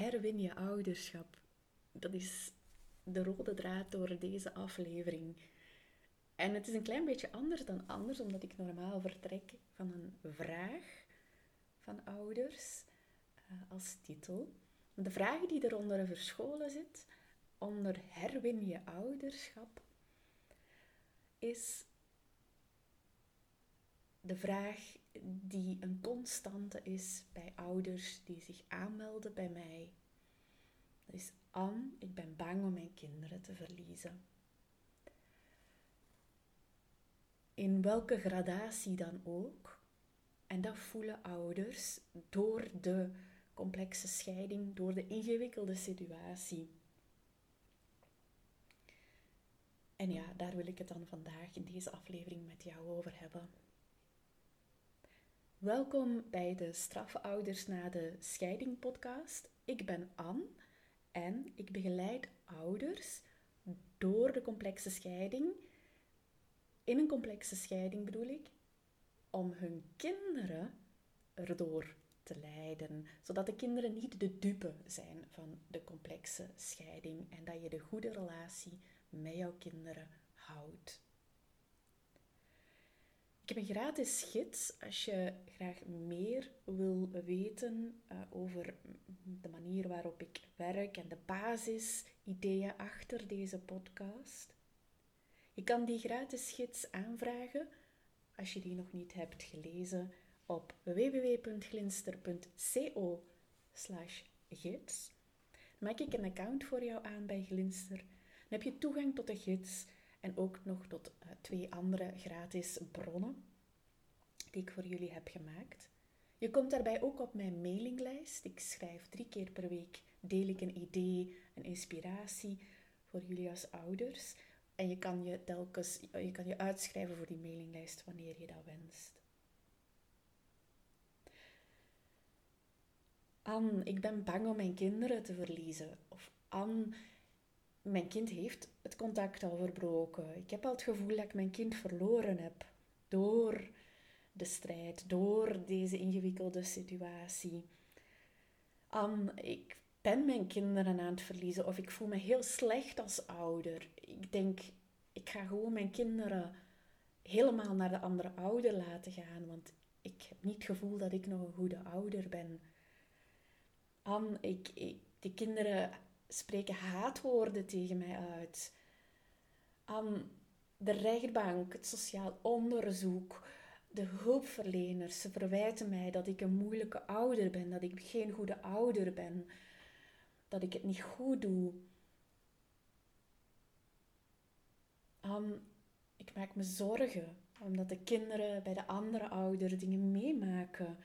herwin je ouderschap. Dat is de rode draad door deze aflevering. En het is een klein beetje anders dan anders, omdat ik normaal vertrek van een vraag van ouders uh, als titel. De vraag die eronder verscholen zit, onder herwin je ouderschap, is de vraag die een constante is bij ouders die zich aanmelden bij mij. Dat is Anne, ik ben bang om mijn kinderen te verliezen. In welke gradatie dan ook. En dat voelen ouders door de complexe scheiding, door de ingewikkelde situatie. En ja, daar wil ik het dan vandaag in deze aflevering met jou over hebben. Welkom bij de Straffouders na de Scheiding podcast. Ik ben Anne en ik begeleid ouders door de complexe scheiding. In een complexe scheiding bedoel ik, om hun kinderen erdoor te leiden, zodat de kinderen niet de dupe zijn van de complexe scheiding en dat je de goede relatie met jouw kinderen houdt. Ik heb een gratis gids als je graag meer wil weten uh, over de manier waarop ik werk en de basisideeën achter deze podcast. Je kan die gratis gids aanvragen als je die nog niet hebt gelezen op www.glinster.co gids. maak ik een account voor jou aan bij Glinster. Dan heb je toegang tot de gids en ook nog tot uh, twee andere gratis bronnen die ik voor jullie heb gemaakt. Je komt daarbij ook op mijn mailinglijst. Ik schrijf drie keer per week, deel ik een idee, een inspiratie voor jullie als ouders. En je kan je telkens je, kan je uitschrijven voor die mailinglijst wanneer je dat wenst. Anne, ik ben bang om mijn kinderen te verliezen. Of Anne, mijn kind heeft het contact al verbroken. Ik heb al het gevoel dat ik mijn kind verloren heb door de strijd, door deze ingewikkelde situatie. Anne, ik ben mijn kinderen aan het verliezen of ik voel me heel slecht als ouder. Ik denk, ik ga gewoon mijn kinderen helemaal naar de andere ouder laten gaan, want ik heb niet het gevoel dat ik nog een goede ouder ben. Ik, ik, de kinderen spreken haatwoorden tegen mij uit. Aan de rechtbank, het sociaal onderzoek, de hulpverleners, ze verwijten mij dat ik een moeilijke ouder ben, dat ik geen goede ouder ben, dat ik het niet goed doe. An, ik maak me zorgen omdat de kinderen bij de andere ouder dingen meemaken.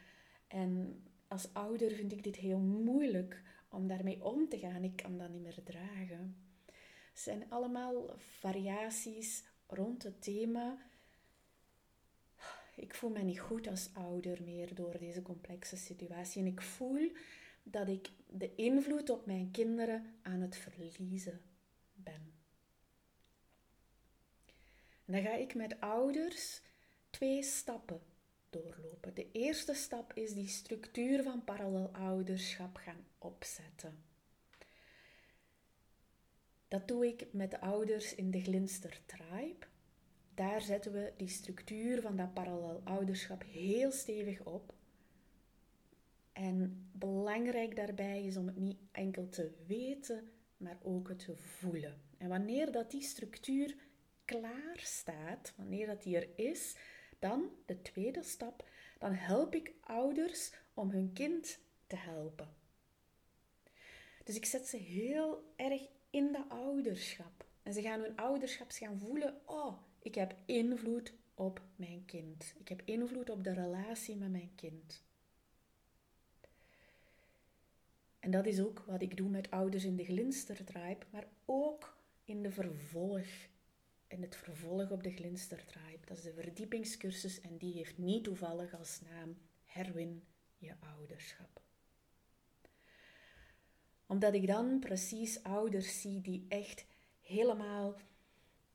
En als ouder vind ik dit heel moeilijk om daarmee om te gaan. Ik kan dat niet meer dragen. Het zijn allemaal variaties rond het thema. Ik voel me niet goed als ouder meer door deze complexe situatie. En ik voel dat ik de invloed op mijn kinderen aan het verliezen ben. En dan ga ik met ouders twee stappen De eerste stap is die structuur van parallel ouderschap gaan opzetten. Dat doe ik met de ouders in de Glinster Tribe. Daar zetten we die structuur van dat parallel ouderschap heel stevig op. En belangrijk daarbij is om het niet enkel te weten, maar ook te voelen. En wanneer dat die structuur klaar staat, wanneer dat die er is, dan, de tweede stap, dan help ik ouders om hun kind te helpen. Dus ik zet ze heel erg in de ouderschap. En ze gaan hun ouderschap gaan voelen, oh, ik heb invloed op mijn kind. Ik heb invloed op de relatie met mijn kind. En dat is ook wat ik doe met ouders in de Glinstertribe, maar ook in de vervolg in het vervolg op de Glinstertribe. Dat is de verdiepingscursus en die heeft niet toevallig als naam Herwin je ouderschap. Omdat ik dan precies ouders zie die echt helemaal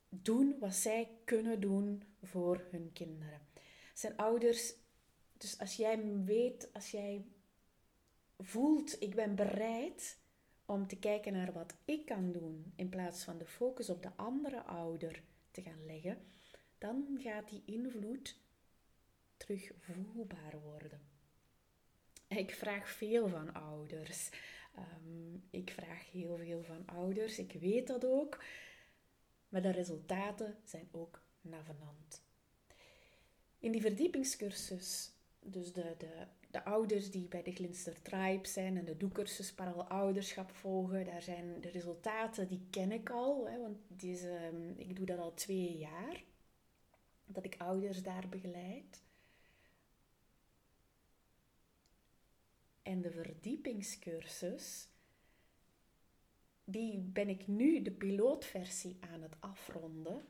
doen wat zij kunnen doen voor hun kinderen. zijn ouders, dus als jij weet, als jij voelt, ik ben bereid om te kijken naar wat ik kan doen, in plaats van de focus op de andere ouder te gaan leggen, dan gaat die invloed terug voelbaar worden. Ik vraag veel van ouders. Ehm, ik vraag heel veel van ouders. Ik weet dat ook. Maar de resultaten zijn ook navenant. In die verdiepingscursus, dus de, de, de ouders die bij de Glinster Tribe zijn en de doekursus Paral Ouderschap volgen, daar zijn de resultaten, die ken ik al. Hè, want deze, ehm, ik doe dat al twee jaar, dat ik ouders daar begeleid. En de verdiepingscursus, die ben ik nu de pilootversie aan het afronden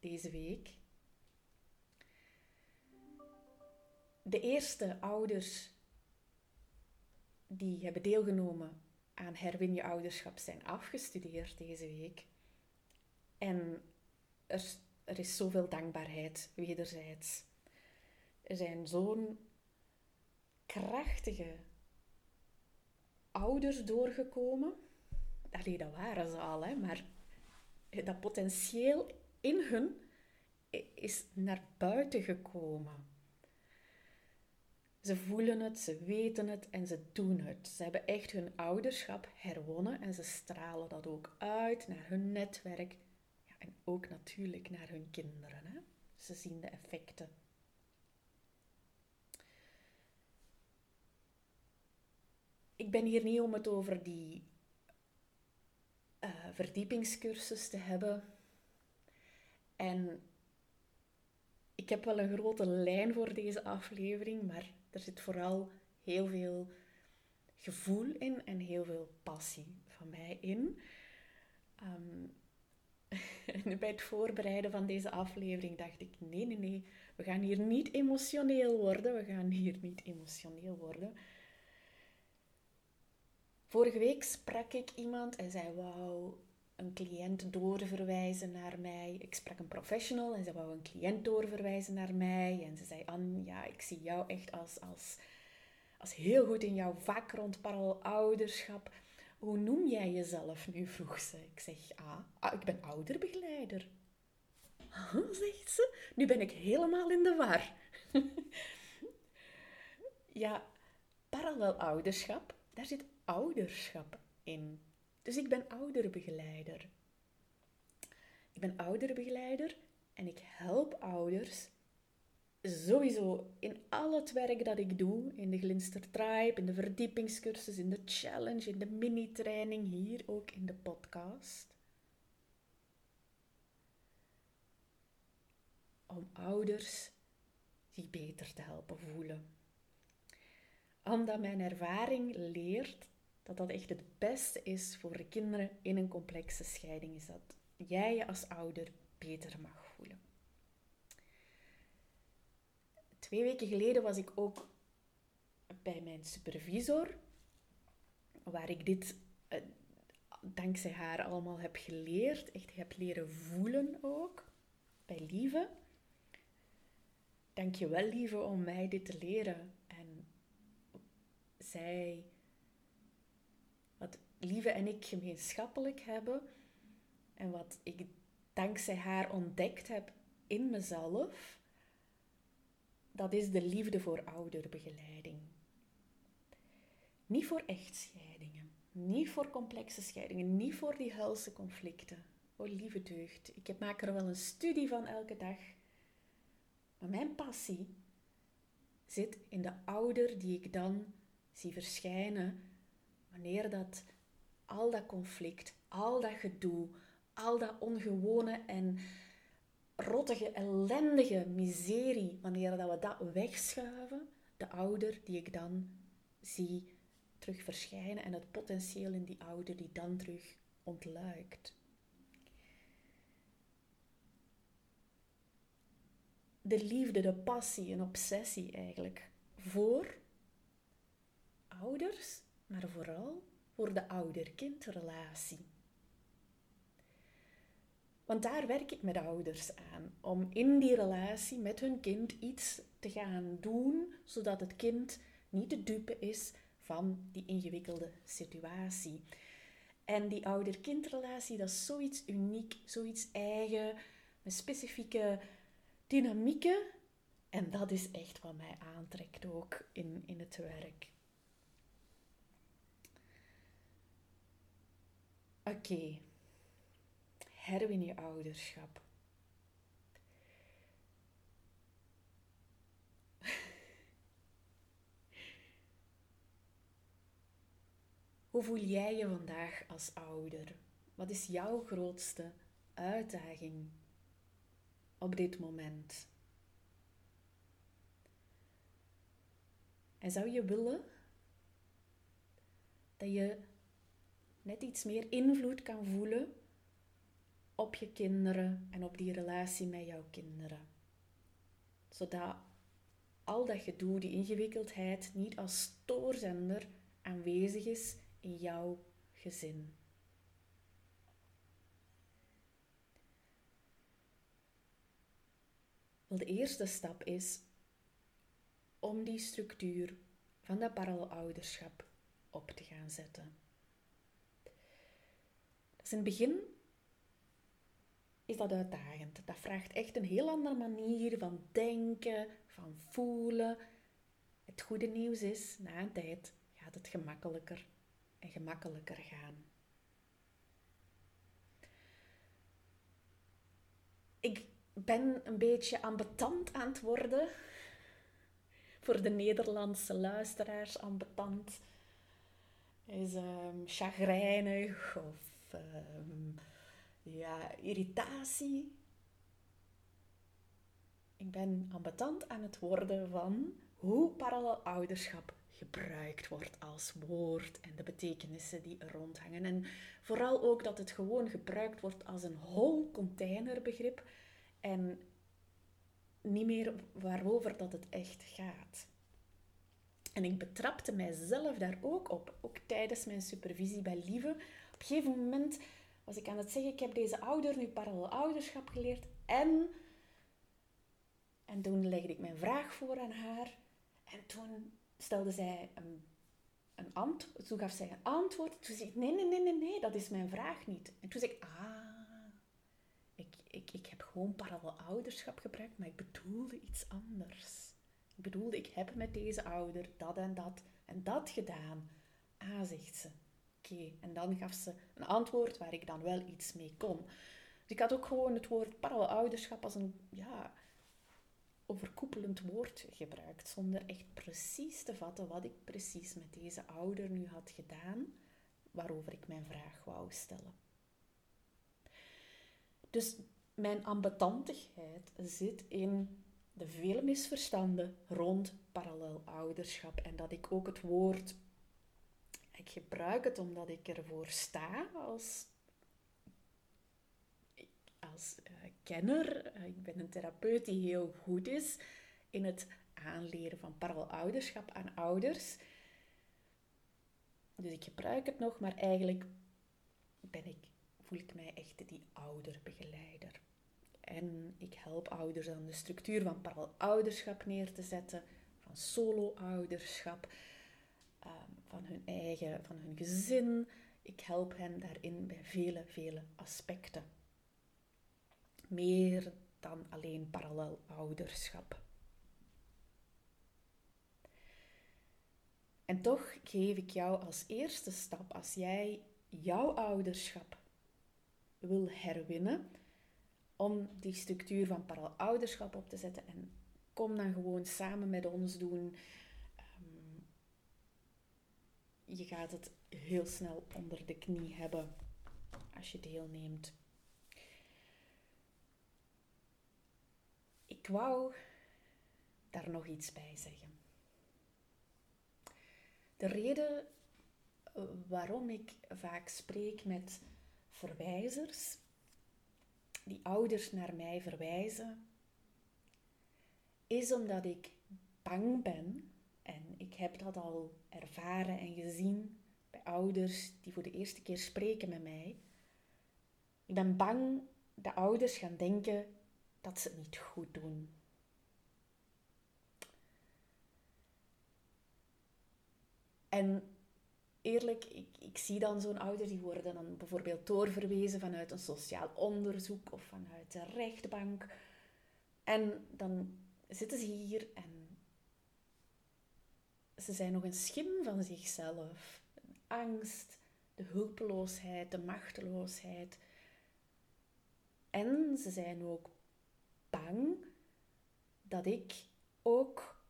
deze week. De eerste ouders die hebben deelgenomen aan Herwin je ouderschap zijn afgestudeerd deze week. En er, is zoveel dankbaarheid wederzijds. Er zijn zo'n krachtige ouders doorgekomen. Allee, dat waren ze al, hè, maar dat potentieel in hun is naar buiten gekomen. Ze voelen het, ze weten het en ze doen het. Ze hebben echt hun ouderschap herwonnen en ze stralen dat ook uit naar hun netwerk ja, en ook natuurlijk naar hun kinderen. Hè. Ze zien de effecten. Ik ben hier niet om het over die uh, verdiepingscursus te hebben. En ik heb wel een grote lijn voor deze aflevering, maar er zit vooral heel veel gevoel in en heel veel passie van mij in. Um, bij het voorbereiden van deze aflevering dacht ik: nee, nee, nee, we gaan hier niet emotioneel worden. We gaan hier niet emotioneel worden. Vorige week sprak ik iemand en zei: Wauw, een cliënt doorverwijzen naar mij. Ik sprak een professional en ze wou een cliënt doorverwijzen naar mij. En ze zei, Anne, ja, ik zie jou echt als, als, als heel goed in jouw vak rond ouderschap. Hoe noem jij jezelf nu, vroeg ze. Ik zeg, ah, ah ik ben ouderbegeleider. Huh, zegt ze. Nu ben ik helemaal in de war. ja, parallel ouderschap, daar zit ouderschap in. Dus ik ben ouderbegeleider. Ik ben ouderbegeleider en ik help ouders sowieso in al het werk dat ik doe, in de Glinster Tribe, in de verdiepingscursus, in de challenge, in de mini-training, hier ook in de podcast. Om ouders zich beter te helpen voelen. Omdat mijn ervaring leert dat dat echt het beste is voor de kinderen in een complexe scheiding, is dat jij je als ouder beter mag voelen. Twee weken geleden was ik ook bij mijn supervisor, waar ik dit eh, dankzij haar allemaal heb geleerd, echt heb leren voelen ook, bij Lieve. Dank je wel, Lieve, om mij dit te leren. En zij Lieve en ik gemeenschappelijk hebben en wat ik dankzij haar ontdekt heb in mezelf, dat is de liefde voor ouderbegeleiding. Niet voor echtscheidingen, niet voor complexe scheidingen, niet voor die helse conflicten. Oh lieve deugd, ik maak er wel een studie van elke dag. Maar mijn passie zit in de ouder die ik dan zie verschijnen wanneer dat al dat conflict, al dat gedoe, al dat ongewone en rottige, ellendige miserie, wanneer dat we dat wegschuiven, de ouder die ik dan zie terug verschijnen en het potentieel in die ouder die dan terug ontluikt. De liefde, de passie, een obsessie eigenlijk voor ouders, maar vooral voor de ouder-kindrelatie. Want daar werk ik met ouders aan, om in die relatie met hun kind iets te gaan doen, zodat het kind niet de dupe is van die ingewikkelde situatie. En die ouder-kindrelatie, dat is zoiets uniek, zoiets eigen, met specifieke dynamieken. En dat is echt wat mij aantrekt ook in, in het werk. Oké, okay. herwin je ouderschap. Hoe voel jij je vandaag als ouder? Wat is jouw grootste uitdaging op dit moment? En zou je willen dat je net iets meer invloed kan voelen op je kinderen en op die relatie met jouw kinderen? Zodat al dat gedoe, die ingewikkeldheid, niet als stoorzender aanwezig is in jouw gezin. Wel, de eerste stap is om die structuur van dat parallelouderschap op te gaan zetten. Dus in het begin is dat uitdagend. Dat vraagt echt een heel andere manier van denken, van voelen. Het goede nieuws is, na een tijd gaat het gemakkelijker en gemakkelijker gaan. Ik ben een beetje ambetant aan het worden. Voor de Nederlandse luisteraars ambetant is um, chagrijnig of um, ja, irritatie. Ik ben ambetant aan het worden van hoe parallel ouderschap gebruikt wordt als woord en de betekenissen die er rondhangen. En vooral ook dat het gewoon gebruikt wordt als een hol containerbegrip en niet meer waarover dat het echt gaat. En ik betrapte mijzelf daar ook op, ook tijdens mijn supervisie bij Lieve. Op een gegeven moment was ik aan het zeggen, ik heb deze ouder nu parallel ouderschap geleerd en... En toen legde ik mijn vraag voor aan haar en toen stelde zij een, een antwoord. Toen gaf zij een antwoord. Toen zei ik, nee, nee, nee, nee, nee, dat is mijn vraag niet. En toen zei ik, ah, ik, ik, ik heb gewoon parallel ouderschap gebruikt, maar ik bedoelde iets anders. Ik bedoelde, ik heb met deze ouder dat en dat en dat gedaan. Ah, zegt ze. Oké, en dan gaf ze een antwoord waar ik dan wel iets mee kon. Dus ik had ook gewoon het woord parallel ouderschap als een, ja, overkoepelend woord gebruikt, zonder echt precies te vatten wat ik precies met deze ouder nu had gedaan, waarover ik mijn vraag wou stellen. Dus mijn ambetantigheid zit in de vele misverstanden rond parallel ouderschap en dat ik ook het woord, ik gebruik het omdat ik ervoor sta als als uh, kenner. Uh, ik ben een therapeut die heel goed is in het aanleren van parallelouderschap aan ouders. Dus ik gebruik het nog, maar eigenlijk ben ik, voel ik mij echt die ouderbegeleider. En ik help ouders aan de structuur van parallelouderschap neer te zetten, van solo-ouderschap, van hun eigen, van hun gezin. Ik help hen daarin bij vele, vele aspecten meer dan alleen parallel ouderschap. En toch geef ik jou als eerste stap, als jij jouw ouderschap wil herwinnen, om die structuur van parallel ouderschap op te zetten. En kom dan gewoon samen met ons doen. Je gaat het heel snel onder de knie hebben als je deelneemt. Ik wou daar nog iets bij zeggen. De reden eh, waarom ik vaak spreek met verwijzers, die ouders naar mij verwijzen, is omdat ik bang ben, en ik heb dat al ervaren en gezien bij ouders die voor de eerste keer spreken met mij. Ik ben bang dat ouders gaan denken dat ze het niet goed doen. En eerlijk, ik, ik zie dan zo'n ouder, die worden dan bijvoorbeeld doorverwezen vanuit een sociaal onderzoek of vanuit de rechtbank. En dan zitten ze hier en ze zijn nog een schim van zichzelf. Angst, de hulpeloosheid, de machteloosheid. En ze zijn ook bang dat ik ook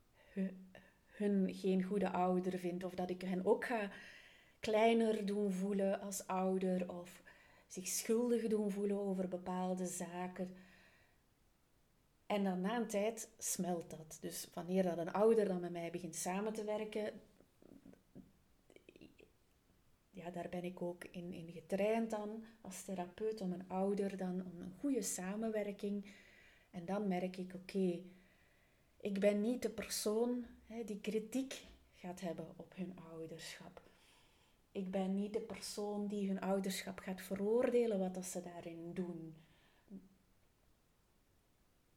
hun geen goede ouder vind of dat ik hen ook ga kleiner doen voelen als ouder of zich schuldig doen voelen over bepaalde zaken. En dan na een tijd smelt dat. Dus wanneer dat een ouder dan met mij begint samen te werken, ja, daar ben ik ook in, in getraind dan als therapeut om een ouder dan om een goede samenwerking. En dan merk ik, oké, ik ben niet de persoon hè, die kritiek gaat hebben op hun ouderschap. Ik ben niet de persoon die hun ouderschap gaat veroordelen wat dat ze daarin doen.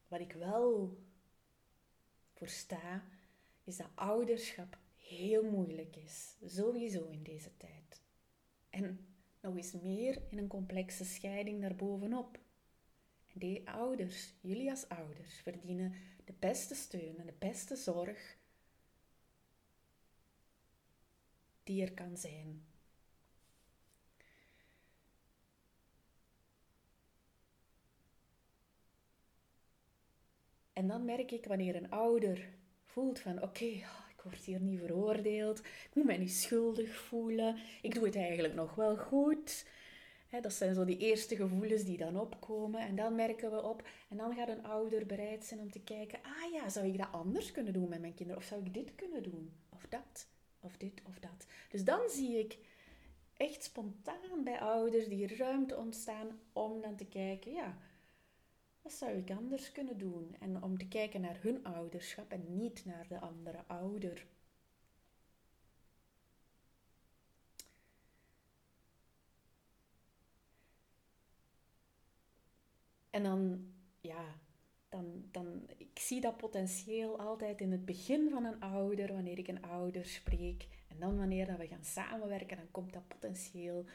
Wat ik wel versta, is dat ouderschap heel moeilijk is. Sowieso in deze tijd. En nog eens meer in een complexe scheiding daarbovenop. En die ouders, jullie als ouders, verdienen de beste steun en de beste zorg die er kan zijn. En dan merk ik wanneer een ouder voelt van oké, ik word hier niet veroordeeld, ik moet mij niet schuldig voelen, ik doe het eigenlijk nog wel goed. dat zijn zo die eerste gevoelens die dan opkomen. En dan merken we op. En dan gaat een ouder bereid zijn om te kijken: ah ja, zou ik dat anders kunnen doen met mijn kinderen? Of zou ik dit kunnen doen? Of dat? Of dit of dat? Dus dan zie ik echt spontaan bij ouders die ruimte ontstaan om dan te kijken: ja, wat zou ik anders kunnen doen? En om te kijken naar hun ouderschap en niet naar de andere ouder. En dan, ja, dan, dan, ik zie dat potentieel altijd in het begin van een ouder, wanneer ik een ouder spreek. En dan wanneer dat we gaan samenwerken, dan komt dat potentieel,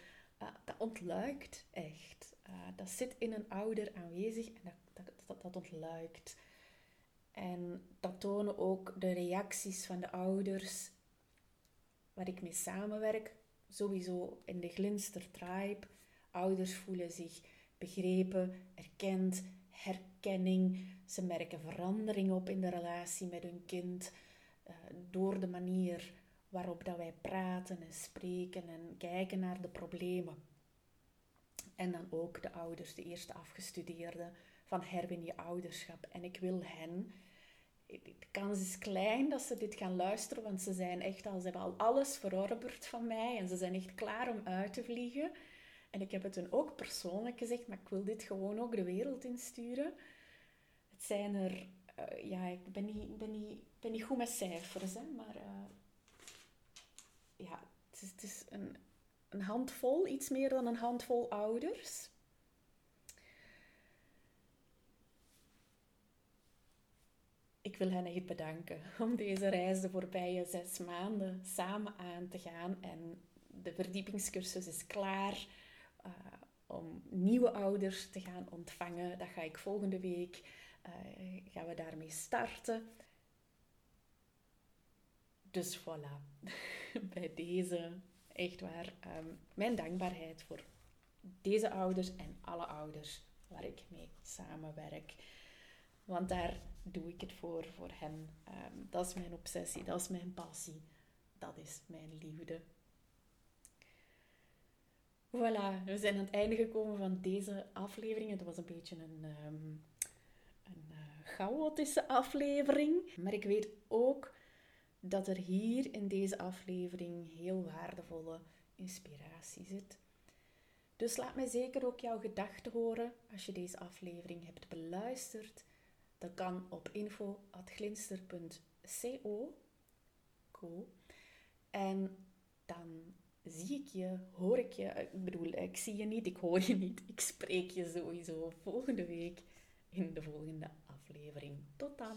uh, dat ontluikt echt. Uh, dat zit in een ouder aanwezig en dat dat, dat, ontluikt. En dat tonen ook de reacties van de ouders waar ik mee samenwerk. Sowieso in de Glinster Tribe. Ouders voelen zich begrepen, erkend, herkenning. Ze merken verandering op in de relatie met hun kind. Uh, door de manier waarop dat wij praten en spreken en kijken naar de problemen. En dan ook de ouders, de eerste afgestudeerden, van herwin je ouderschap. En ik wil hen, de kans is klein dat ze dit gaan luisteren, want ze zijn echt al, ze hebben al alles verorberd van mij en ze zijn echt klaar om uit te vliegen. En ik heb het hun ook persoonlijk gezegd, maar ik wil dit gewoon ook de wereld insturen. Het zijn er, uh, ja, ik ben niet, ben, niet, ben niet goed met cijfers, maar uh, ja, het is, het is een, een handvol, iets meer dan een handvol ouders. Wil hen echt bedanken om deze reis de voorbije zes maanden samen aan te gaan. En de verdiepingscursus is klaar uh, om nieuwe ouders te gaan ontvangen. Dat ga ik volgende week, uh, gaan we daarmee starten. Dus voilà, bij deze echt waar um, mijn dankbaarheid voor deze ouders en alle ouders waar ik mee samenwerk. Want daar doe ik het voor, voor hen. Ehm, dat is mijn obsessie, dat is mijn passie, dat is mijn liefde. Voilà, we zijn aan het einde gekomen van deze aflevering. Het was een beetje een, um, een uh, chaotische aflevering. Maar ik weet ook dat er hier in deze aflevering heel waardevolle inspiratie zit. Dus laat mij zeker ook jouw gedachten horen als je deze aflevering hebt beluisterd. Dat kan op info.glinster.co. En dan zie ik je, hoor ik je. Ik bedoel, ik zie je niet, ik hoor je niet. Ik spreek je sowieso volgende week in de volgende aflevering. Tot dan!